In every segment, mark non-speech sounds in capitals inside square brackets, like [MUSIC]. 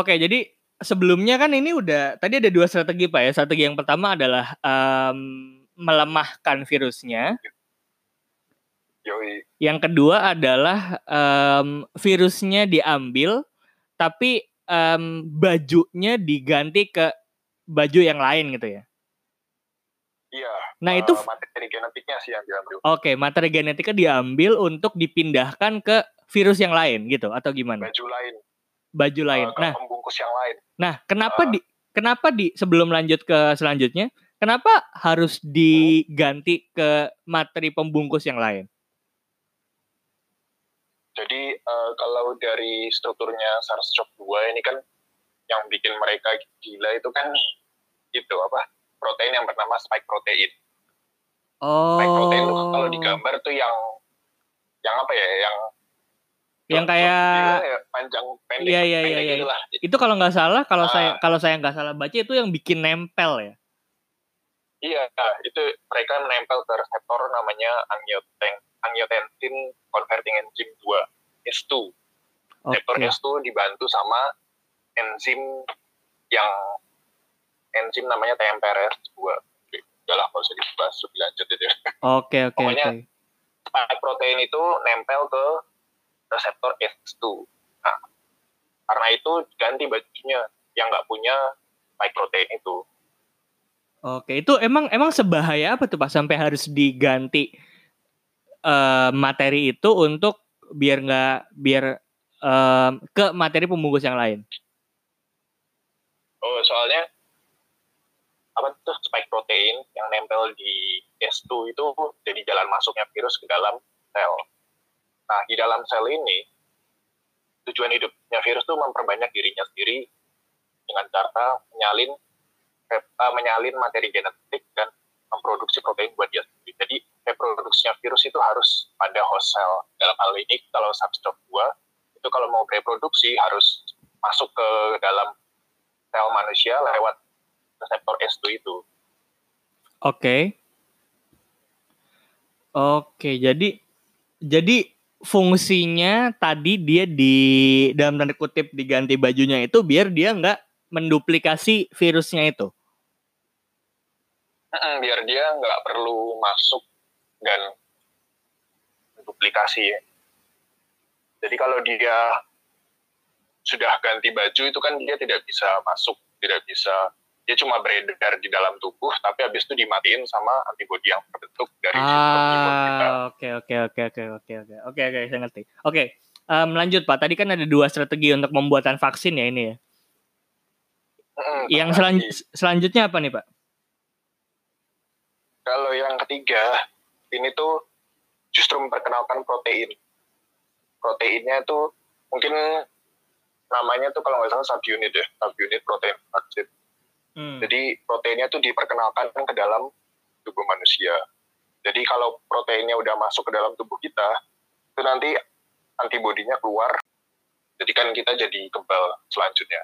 Oke, jadi sebelumnya kan ini udah tadi ada dua strategi Pak ya. Strategi yang pertama adalah um, melemahkan virusnya. Yoi. Yang kedua adalah um, virusnya diambil tapi um, bajunya diganti ke baju yang lain gitu ya. Iya. Nah, itu eh, materi genetiknya sih yang diambil. Oke, materi genetika diambil untuk dipindahkan ke virus yang lain gitu atau gimana? Baju lain, Baju lain. ke Nah, pembungkus yang lain. nah kenapa Ah. di kenapa di sebelum lanjut ke selanjutnya, kenapa harus diganti ke materi pembungkus yang lain? Jadi eh, kalau dari strukturnya SARS-CoV-2 ini kan yang bikin mereka gila itu kan itu apa? Protein yang bernama spike protein. Spike protein itu kalau Oh. digambar tuh yang yang apa ya? Yang Yang kayak ya, panjang pendek. Iya, iya, iya, iya. gitu itu kalau nggak salah, kalau Ah. saya kalau saya nggak salah baca itu yang bikin nempel ya. Iya, itu mereka menempel ke reseptor namanya angioten angiotensin converting enzyme 2, S2. Reseptor Oke. S2 dibantu sama enzim yang enzim namanya TMPRS2. Udah lah, kalau usah dibahas lebih lanjut itu. Oke, oke, Pokoknya oke. Spike protein itu nempel ke reseptor S2. Nah, karena itu ganti bajunya yang nggak punya spike protein itu. Oke, itu emang emang sebahaya apa tuh Pak sampai harus diganti eh, materi itu untuk biar nggak biar em, ke materi pembungkus yang lain. Oh, soalnya apa tuh spike protein yang nempel di S2 itu jadi jalan masuknya virus ke dalam sel. Nah, di dalam sel ini tujuan hidupnya virus itu memperbanyak dirinya sendiri dengan cara menyalin eh, menyalin materi genetik dan memproduksi protein buat dia sendiri. Jadi reproduksinya virus itu harus pada host cell. Dalam hal ini kalau SARS-CoV-2 itu kalau mau reproduksi harus masuk ke dalam sel manusia lewat reseptor S2 itu. Oke. Oke, jadi jadi fungsinya tadi dia di dalam tanda kutip diganti bajunya itu biar dia nggak menduplikasi virusnya itu. Biar dia nggak perlu masuk dan duplikasi ya. Jadi kalau dia sudah ganti baju itu kan dia tidak bisa masuk, tidak bisa dia cuma beredar di dalam tubuh, tapi habis itu dimatiin sama antibodi yang terbentuk dari. Ah, oke oke oke oke oke oke oke oke saya ngerti. Oke, em, lanjut Pak. Tadi kan ada dua strategi untuk pembuatan vaksin ya ini ya. Mm-mm, Yang selan- selanjutnya apa nih Pak? Kalau yang ketiga, ini tuh justru memperkenalkan protein. Proteinnya itu mungkin namanya tuh kalau nggak salah subunit ya, subunit protein vaksin. Hmm. Jadi proteinnya tuh diperkenalkan ke dalam tubuh manusia. Jadi kalau proteinnya udah masuk ke dalam tubuh kita, itu nanti antibodinya keluar. Jadi kan kita jadi kebal selanjutnya.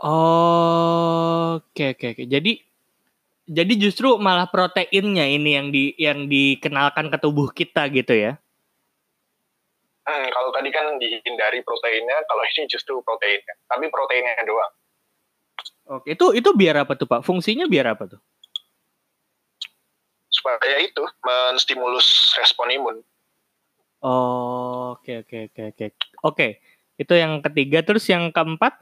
Oke oke oke. Jadi jadi justru malah proteinnya ini yang di yang dikenalkan ke tubuh kita gitu ya. Hmm, kalau tadi kan dihindari proteinnya, kalau ini justru proteinnya. Tapi proteinnya doang. Oke, itu itu biar apa tuh Pak? Fungsinya biar apa tuh? Supaya itu menstimulus respon imun. Oke oke oke oke. Oke, itu yang ketiga terus yang keempat?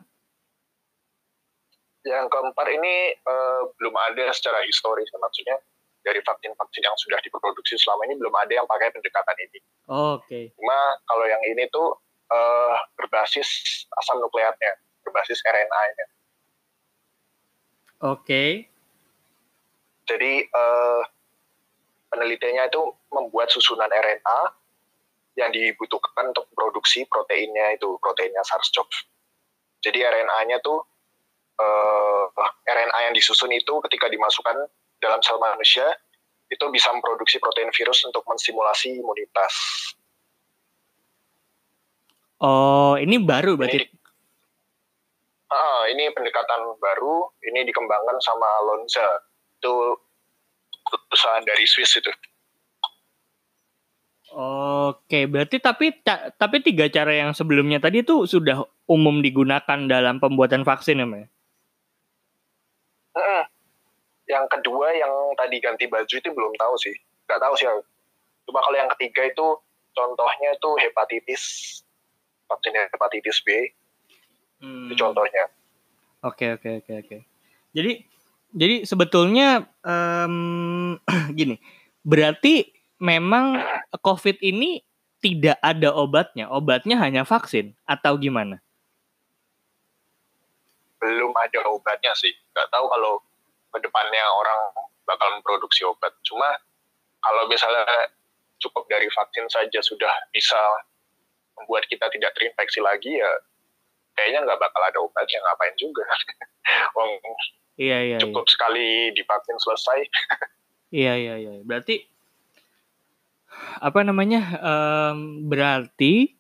Yang keempat ini eh, belum ada secara historis, maksudnya dari vaksin-vaksin yang sudah diproduksi selama ini belum ada yang pakai pendekatan ini. Oke. Cuma kalau yang ini tuh eh, berbasis asam nukleatnya, berbasis RNA-nya. Oke. Jadi eh, penelitiannya itu membuat susunan RNA yang dibutuhkan untuk produksi proteinnya itu, proteinnya SARS-CoV. Jadi RNA-nya tuh eh, RNA yang disusun itu ketika dimasukkan dalam sel manusia itu bisa memproduksi protein virus untuk menstimulasi imunitas. Oh, ini baru Ini, berarti. di- Ah, ini pendekatan baru, ini dikembangkan sama Lonza. Itu perusahaan dari Swiss itu. Oke, berarti tapi tapi tiga cara yang sebelumnya tadi itu sudah umum digunakan dalam pembuatan vaksin ya, Mbak? Hmm. Yang kedua yang tadi ganti baju itu belum tahu sih, nggak tahu sih. Cuma kalau yang ketiga itu contohnya itu hepatitis, vaksin hepatitis B. Hmm. Itu contohnya. Oke oke oke oke. Jadi jadi sebetulnya um, [CLEARS THROAT] gini, berarti memang COVID ini tidak ada obatnya, obatnya hanya vaksin atau gimana? Belum ada obatnya sih, nggak tahu kalau ke depannya orang bakal memproduksi obat. Cuma kalau misalnya cukup dari vaksin saja sudah bisa membuat kita tidak terinfeksi lagi ya kayaknya nggak bakal ada obatnya ngapain juga. [LAUGHS] iya, iya, cukup iya. sekali divaksin selesai. iya iya iya. Berarti apa namanya um, berarti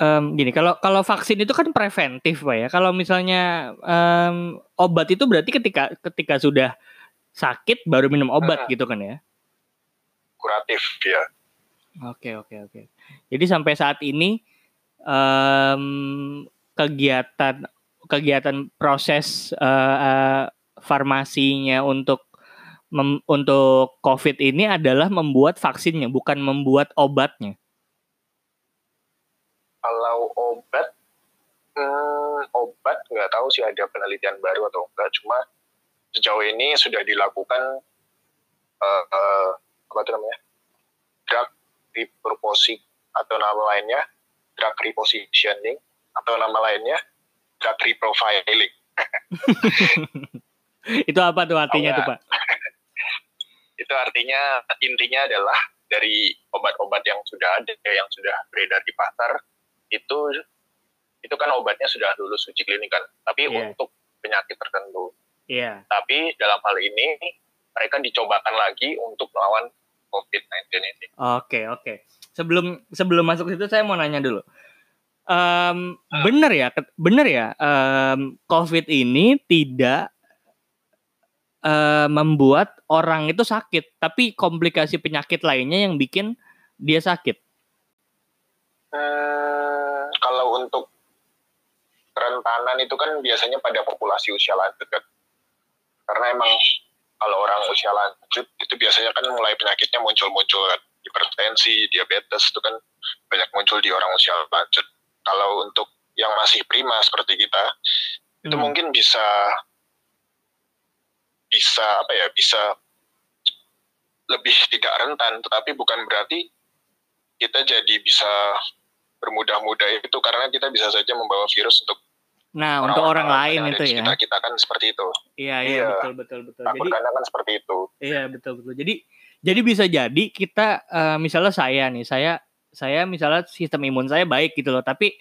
um, gini kalau kalau vaksin itu kan preventif pak ya kalau misalnya um, obat itu berarti ketika ketika sudah sakit baru minum obat hmm. gitu kan ya kuratif ya oke oke oke jadi sampai saat ini um, kegiatan kegiatan proses uh, uh, farmasinya untuk mem, untuk COVID ini adalah membuat vaksinnya, bukan membuat obatnya. Kalau obat, hmm, obat nggak tahu sih ada penelitian baru atau enggak. Cuma sejauh ini sudah dilakukan uh, uh, apa itu namanya drug repurposing atau nama lainnya drug repositioning atau nama lainnya drug reprofiling. [LAUGHS] itu apa tuh artinya tuh pak? [LAUGHS] itu artinya intinya adalah dari obat-obat yang sudah ada yang sudah beredar di pasar itu itu kan obatnya sudah lulus uji klinik kan tapi yeah. untuk penyakit tertentu yeah. tapi dalam hal ini mereka dicobakan lagi untuk melawan COVID-19 ini oke okay, oke okay. Sebelum sebelum masuk situ saya mau nanya dulu um, benar ya benar ya um, COVID ini tidak uh, membuat orang itu sakit, tapi komplikasi penyakit lainnya yang bikin dia sakit. Hmm, kalau untuk kerentanan itu kan biasanya pada populasi usia lanjut kan. Karena emang kalau orang usia lanjut itu biasanya kan mulai penyakitnya muncul-muncul kan. Hipertensi, diabetes itu kan banyak muncul di orang usia lanjut. Kalau untuk yang masih prima seperti kita, hmm. itu mungkin bisa bisa apa ya bisa lebih tidak rentan tetapi bukan berarti kita jadi bisa bermudah-mudah itu karena kita bisa saja membawa virus untuk Nah, orang untuk orang, lain itu ya. Kita, kita kan seperti itu. Iya, iya, iya. betul, betul, betul. Jadi kan seperti itu. Iya, betul, betul. Jadi jadi bisa jadi kita uh, misalnya saya nih, saya saya misalnya sistem imun saya baik gitu loh, tapi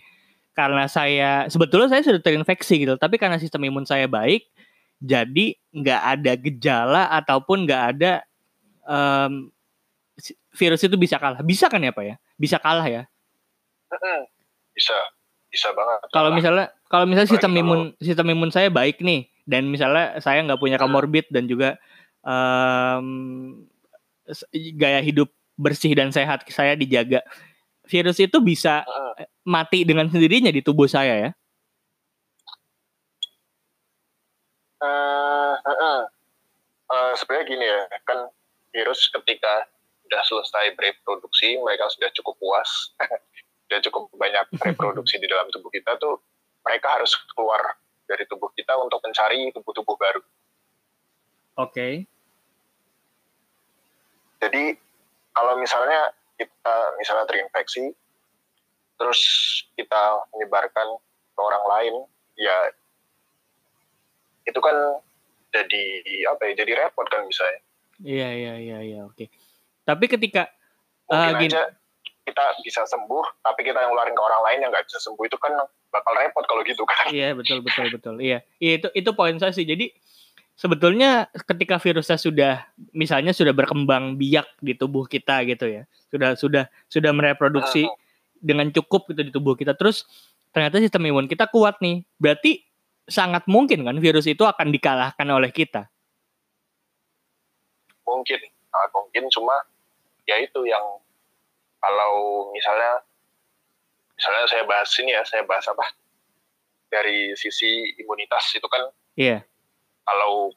karena saya sebetulnya saya sudah terinfeksi gitu, tapi karena sistem imun saya baik, jadi nggak ada gejala ataupun nggak ada um, virus itu bisa kalah. Bisa kan ya Pak ya? Bisa kalah ya? Bisa, bisa banget. Kalau misalnya kalau misalnya sistem imun sistem imun saya baik nih dan misalnya saya nggak punya komorbid dan juga um, gaya hidup bersih dan sehat saya dijaga, virus itu bisa mati dengan sendirinya di tubuh saya ya? uh, uh, uh, sebenarnya gini ya kan virus ketika sudah selesai bereproduksi mereka sudah cukup puas [LAUGHS] sudah cukup banyak [LAUGHS] reproduksi di dalam tubuh kita tuh mereka harus keluar dari tubuh kita untuk mencari tubuh-tubuh baru. Oke. Okay. Jadi kalau misalnya kita misalnya terinfeksi, terus kita menyebarkan ke orang lain, ya itu kan jadi apa ya jadi repot kan bisa ya? Iya iya iya iya oke. Tapi ketika uh, gini, aja kita bisa sembuh tapi kita yang ngeluarin ke orang lain yang nggak bisa sembuh itu kan bakal repot kalau gitu kan. Iya betul betul betul. Iya iya itu itu poin saya sih. Jadi sebetulnya ketika virusnya sudah misalnya sudah berkembang biak di tubuh kita gitu ya sudah sudah sudah mereproduksi uh dengan cukup gitu di tubuh kita terus ternyata sistem imun kita kuat nih berarti sangat mungkin kan virus itu akan dikalahkan oleh kita. Mungkin, sangat mungkin. Cuma ya itu yang kalau misalnya misalnya saya bahas ini ya saya bahas apa dari sisi imunitas itu kan Iya. Kalau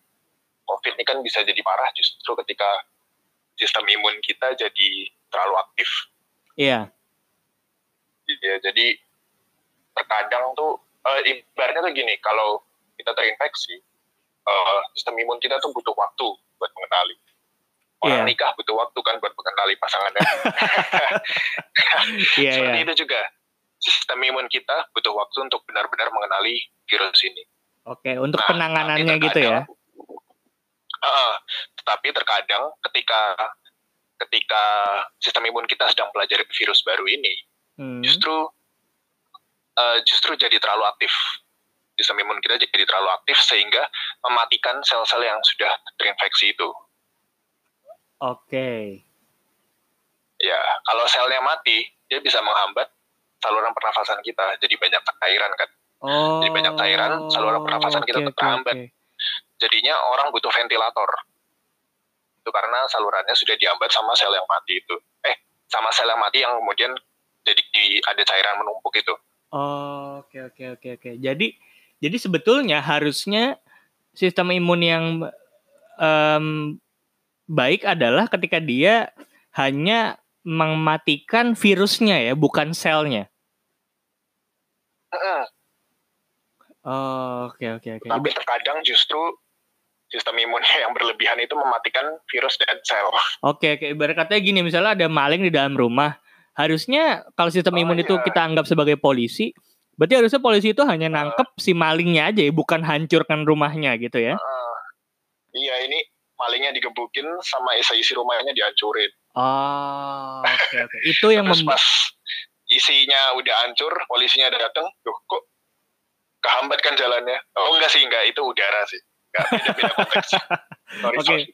COVID ini kan bisa jadi parah justru ketika sistem imun kita jadi terlalu aktif. Iya. Ya, jadi terkadang tuh uh, ibaratnya tuh gini, kalau kita terinfeksi, uh, sistem imun kita tuh butuh waktu buat mengenali. Orang Iya. nikah butuh waktu kan buat mengenali pasangannya. [LAUGHS] Iya, Seperti iya. itu juga. Sistem imun kita butuh waktu untuk benar-benar mengenali virus ini. Oke, untuk Nah, penanganannya gitu ya. Ah, tetapi terkadang ketika ketika sistem imun kita sedang pelajari virus baru ini, Hmm. justru eh, justru jadi terlalu aktif. Sistem imun kita jadi terlalu aktif sehingga mematikan sel-sel yang sudah terinfeksi itu. Oke. Ya, kalau selnya mati, dia bisa menghambat saluran pernafasan kita. Jadi banyak cairan kan. Oh. Jadi banyak cairan, saluran pernafasan kita oke, oke, terhambat. oke. Jadinya orang butuh ventilator. Itu karena salurannya sudah dihambat sama sel yang mati itu. Eh, sama sel yang mati yang kemudian jadi di- ada cairan menumpuk itu. Oh, Oke oke oke oke. Jadi jadi sebetulnya harusnya sistem imun yang em, baik adalah ketika dia hanya mematikan virusnya ya, bukan selnya. Oh, Oke oke oke. Tapi terkadang justru sistem imunnya yang berlebihan itu mematikan virus dan sel. Oke oke. Ibarat katanya gini, misalnya ada maling di dalam rumah, harusnya kalau sistem Oh, imun itu iya. kita anggap sebagai polisi, berarti harusnya polisi itu hanya nangkep si malingnya aja ya, bukan hancurkan rumahnya gitu ya. Ah, iya, ini malingnya digebukin sama isi-isi rumahnya dihancurin. Oh, oke oke. Itu [LAUGHS] yang pas isinya udah hancur, polisinya datang, kok kehambat kan jalannya? Oh enggak sih, enggak itu udara sih. [LAUGHS] Oke. sorry.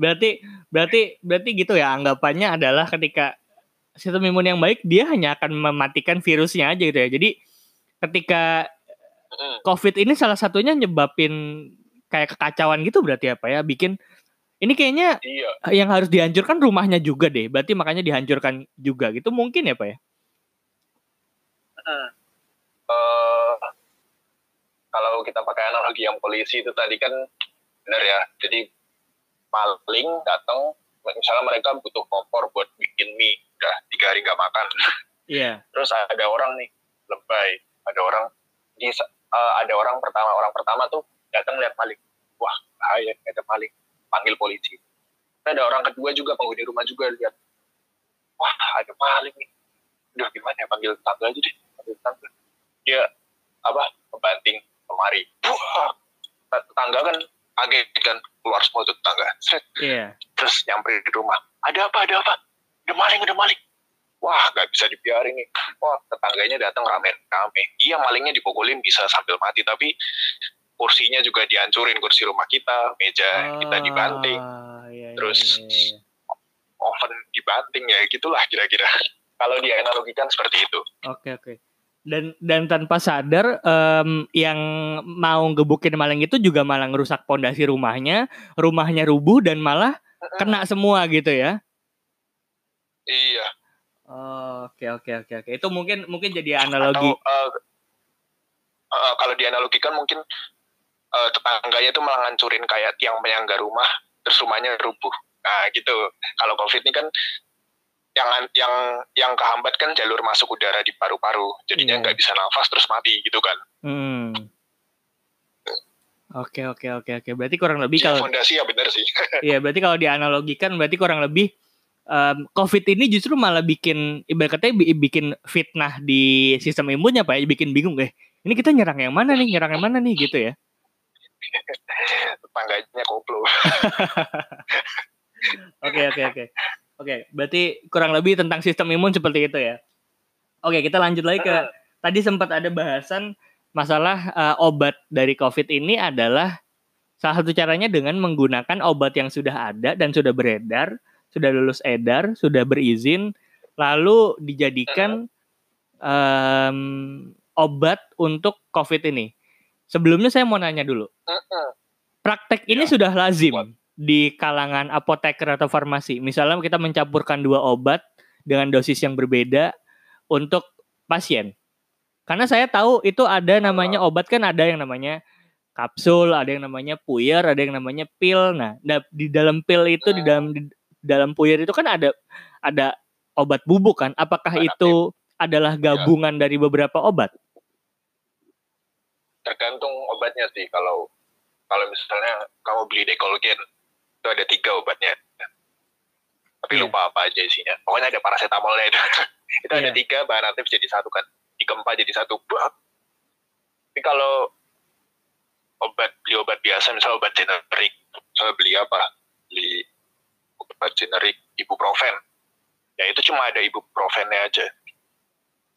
berarti berarti berarti gitu ya anggapannya adalah ketika sistem imun yang baik dia hanya akan mematikan virusnya aja gitu ya. Jadi ketika COVID ini salah satunya nyebabin kayak kekacauan gitu berarti apa ya? Bikin ini kayaknya Iya, yang harus dihancurkan rumahnya juga deh. Berarti makanya dihancurkan juga gitu mungkin ya, Pak ya? eh, kalau kita pakai analogi yang polisi itu tadi kan benar ya. Jadi maling datang, misalnya mereka butuh kompor buat bikin mie, udah tiga hari nggak makan. [LAUGHS] Iya. Terus ada orang nih lebay, ada orang di eh, ada orang pertama orang pertama tuh datang lihat maling, wah bahaya ada maling, panggil polisi. Terus ada orang kedua juga penghuni rumah juga lihat, wah ada maling nih, udah gimana ya panggil tetangga aja deh, panggil tetangga. Dia apa membanting lemari, wah tetangga kan kaget kan keluar semua tuh tetangga, Sret. Iya. terus nyamperin di rumah, ada apa ada apa, ada maling ada maling. Wah, nggak bisa dibiarin nih. Wah, tetangganya datang rame-rame. Iya, malingnya dipukulin bisa sambil mati, tapi kursinya juga dihancurin, kursi rumah kita, meja kita dibanting, Ah, iya, iya, Terus iya, iya. oven dibanting ya, gitulah kira-kira. Kalau dianalogikan seperti itu. Oke oke. Dan dan tanpa sadar em, yang mau gebukin maling itu juga malah ngerusak pondasi rumahnya, rumahnya rubuh dan malah kena semua gitu ya. Iya. Oke oke oke oke. Itu mungkin mungkin jadi analogi. Atau eh, eh, kalau dianalogikan mungkin eh, tetangganya itu malah ngancurin kayak tiang penyangga rumah, terus rumahnya rubuh. Nah gitu. Kalau COVID ini kan yang yang yang kehambat kan jalur masuk udara di paru-paru, jadinya Iya. nggak bisa nafas terus mati gitu kan. Hmm. Oke oke oke oke. Berarti kurang lebih Ya, kalau fondasi ya benar sih. [LAUGHS] Iya, berarti kalau dianalogikan berarti kurang lebih em, COVID ini justru malah bikin ibarat katanya bi- bikin fitnah di sistem imunnya Pak, ya, bikin bingung eh. Ini kita nyerang yang mana nih? Nyerang yang mana nih gitu ya. Tetangganya koplo. [LAUGHS] Oke, oke, oke. Oke, berarti kurang lebih tentang sistem imun seperti itu ya. Oke, kita lanjut lagi ke tadi sempat ada bahasan masalah eh, obat dari COVID ini adalah salah satu caranya dengan menggunakan obat yang sudah ada dan sudah beredar, sudah lulus edar, sudah berizin, lalu dijadikan em, obat untuk COVID ini. Sebelumnya saya mau nanya dulu, Mm-mm. praktek ini Ya, sudah lazim buat- di kalangan apoteker atau farmasi. Misalnya kita mencampurkan dua obat dengan dosis yang berbeda untuk pasien. Karena saya tahu itu ada namanya obat kan ada yang namanya kapsul, ada yang namanya puyer, ada yang namanya pil. Nah, di dalam pil itu di dalam di dalam puyer itu kan ada ada obat bubuk kan? Apakah itu adalah iya. gabungan ya. dari beberapa obat? Tergantung obatnya sih. Kalau kalau misalnya kamu beli dekolgen itu ada tiga obatnya. Tapi ya. lupa apa aja isinya. Pokoknya ada paracetamolnya itu. [LAUGHS] itu ya. ada iya. tiga bahan aktif jadi satu kan dikempa jadi satu bak. Tapi kalau obat beli obat biasa, misalnya obat generik, saya beli apa? Beli obat generik ibuprofen. Ya itu cuma ada ibuprofennya aja.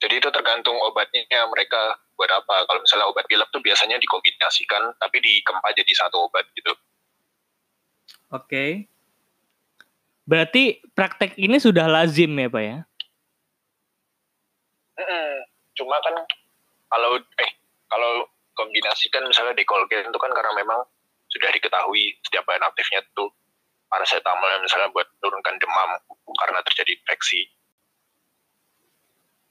Jadi itu tergantung obatnya mereka buat apa. Kalau misalnya obat pilek tuh biasanya dikombinasikan, tapi dikempa jadi satu obat gitu. Oke. Okay. Berarti praktek ini sudah lazim ya Pak ya? cuma kan kalau eh kalau kombinasikan misalnya dekolgen itu kan karena memang sudah diketahui setiap bahan aktifnya itu paracetamol misalnya buat turunkan demam karena terjadi infeksi.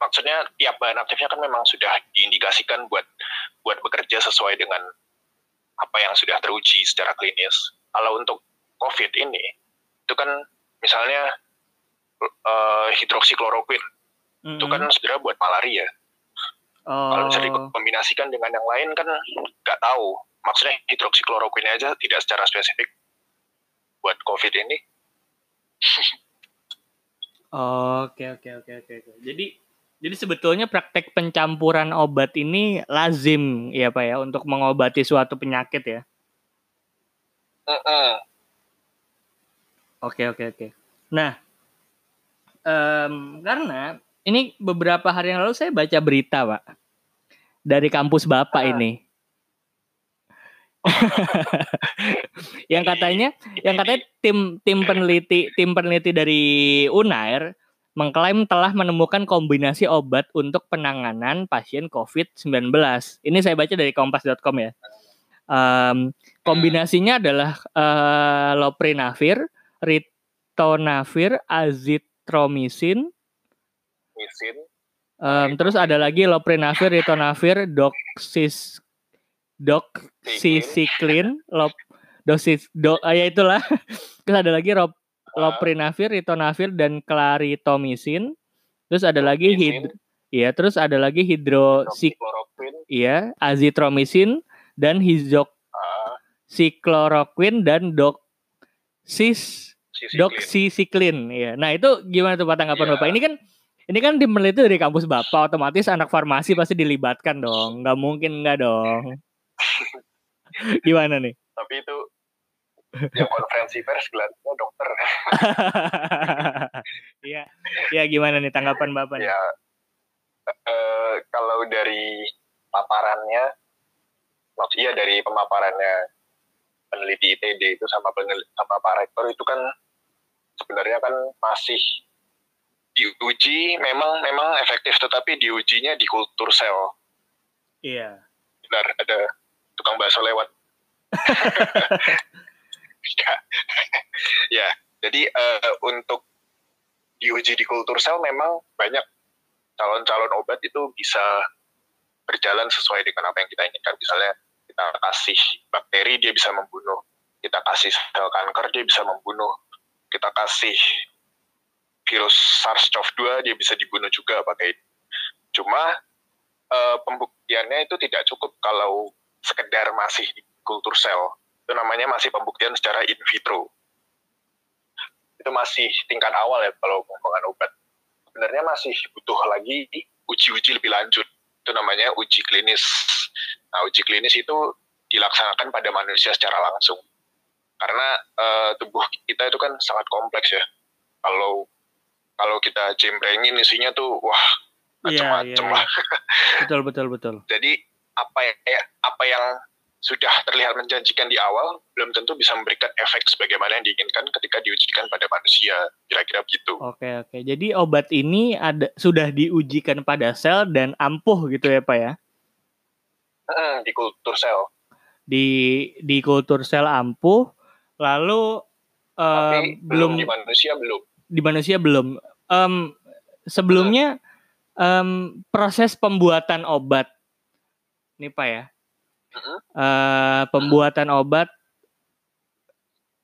Maksudnya tiap bahan aktifnya kan memang sudah diindikasikan buat buat bekerja sesuai dengan apa yang sudah teruji secara klinis. Kalau untuk COVID ini itu kan misalnya uh, hidroksikloroquine mm -hmm. itu kan sebenarnya buat malaria Oh. Kalau misalnya dikombinasikan dengan yang lain kan nggak tahu. Maksudnya hidroksikloroquine aja tidak secara spesifik buat COVID ini. Oke oke oke oke. Jadi jadi sebetulnya praktek pencampuran obat ini lazim ya pak ya untuk mengobati suatu penyakit ya. Uh -uh. Oke oke oke. Nah um, karena ini beberapa hari yang lalu saya baca berita pak dari kampus Bapak ah. ini. [LAUGHS] yang katanya yang katanya tim tim peneliti tim peneliti dari Unair mengklaim telah menemukan kombinasi obat untuk penanganan pasien COVID-19. Ini saya baca dari kompas.com ya. Um, kombinasinya adalah uh, loprinavir, ritonavir, azitromisin, Um, terus ada lagi loprinavir, ritonavir, doxis, doxycycline, lop, dosis, do, ah, ya itulah. [LAUGHS] terus ada lagi rop, loprinavir, ritonavir, dan claritomycin. Terus ada lagi hid, ya, terus ada lagi hidrosik, iya, azitromisin dan hidroksikloroquine dan doxis, doxycycline, ya. Nah itu gimana tuh Pak tanggapan yeah. Bapak? Ini kan ini kan tim peneliti dari kampus Bapak, otomatis anak farmasi pasti dilibatkan dong. Nggak mungkin nggak dong. [LAUGHS] Gimana nih? Tapi itu yang konferensi pers gelarnya dokter. [LAUGHS] Iya, iya gimana nih tanggapan Bapak? Ya, uh, kalau dari paparannya, maksudnya dari pemaparannya peneliti ITD itu sama peneliti, sama Pak Rektor itu kan sebenarnya kan masih diuji memang memang efektif tetapi diujinya di kultur sel. Iya. Benar ada tukang bakso lewat. [LAUGHS] ya. ya, jadi uh, untuk diuji di kultur sel memang banyak calon-calon obat itu bisa berjalan sesuai dengan apa yang kita inginkan. Misalnya kita kasih bakteri dia bisa membunuh, kita kasih sel kanker dia bisa membunuh, kita kasih virus SARS-CoV-2 dia bisa dibunuh juga pakai ini. Cuma uh, pembuktiannya itu tidak cukup kalau sekedar masih di kultur sel. Itu namanya masih pembuktian secara in vitro. Itu masih tingkat awal ya kalau menggunakan obat. Sebenarnya masih butuh lagi uji-uji lebih lanjut. Itu namanya uji klinis. Nah, uji klinis itu dilaksanakan pada manusia secara langsung. Karena uh, tubuh kita itu kan sangat kompleks ya. Kalau kalau kita cemprengin isinya tuh wah iya, macam-macam yeah, yeah, [LAUGHS] yeah. betul betul betul jadi apa ya apa yang sudah terlihat menjanjikan di awal belum tentu bisa memberikan efek sebagaimana yang diinginkan ketika diujikan pada manusia kira-kira begitu. Oke oke. Jadi obat ini ada sudah diujikan pada sel dan ampuh gitu ya pak ya? Hmm, di kultur sel. Di di kultur sel ampuh. Lalu Tapi um, belum di manusia belum. di manusia belum. Em, sebelumnya em, proses pembuatan obat, nih pak ya. Eh, pembuatan obat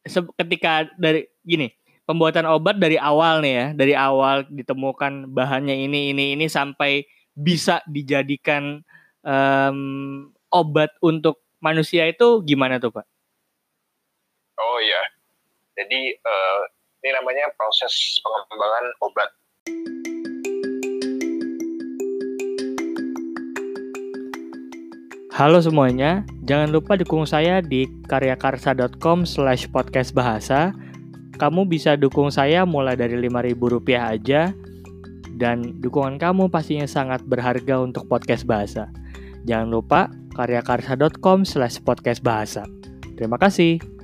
se- ketika dari gini, pembuatan obat dari awal nih ya, dari awal ditemukan bahannya ini ini ini sampai bisa dijadikan em, obat untuk manusia itu gimana tuh pak? Oh iya. Jadi eh, ini namanya proses pengembangan obat. Halo semuanya, jangan lupa dukung saya di karyakarsa.com slash podcast bahasa. Kamu bisa dukung saya mulai dari Rp5.000 aja, dan dukungan kamu pastinya sangat berharga untuk podcast bahasa. Jangan lupa karyakarsa.com slash podcast bahasa. Terima kasih.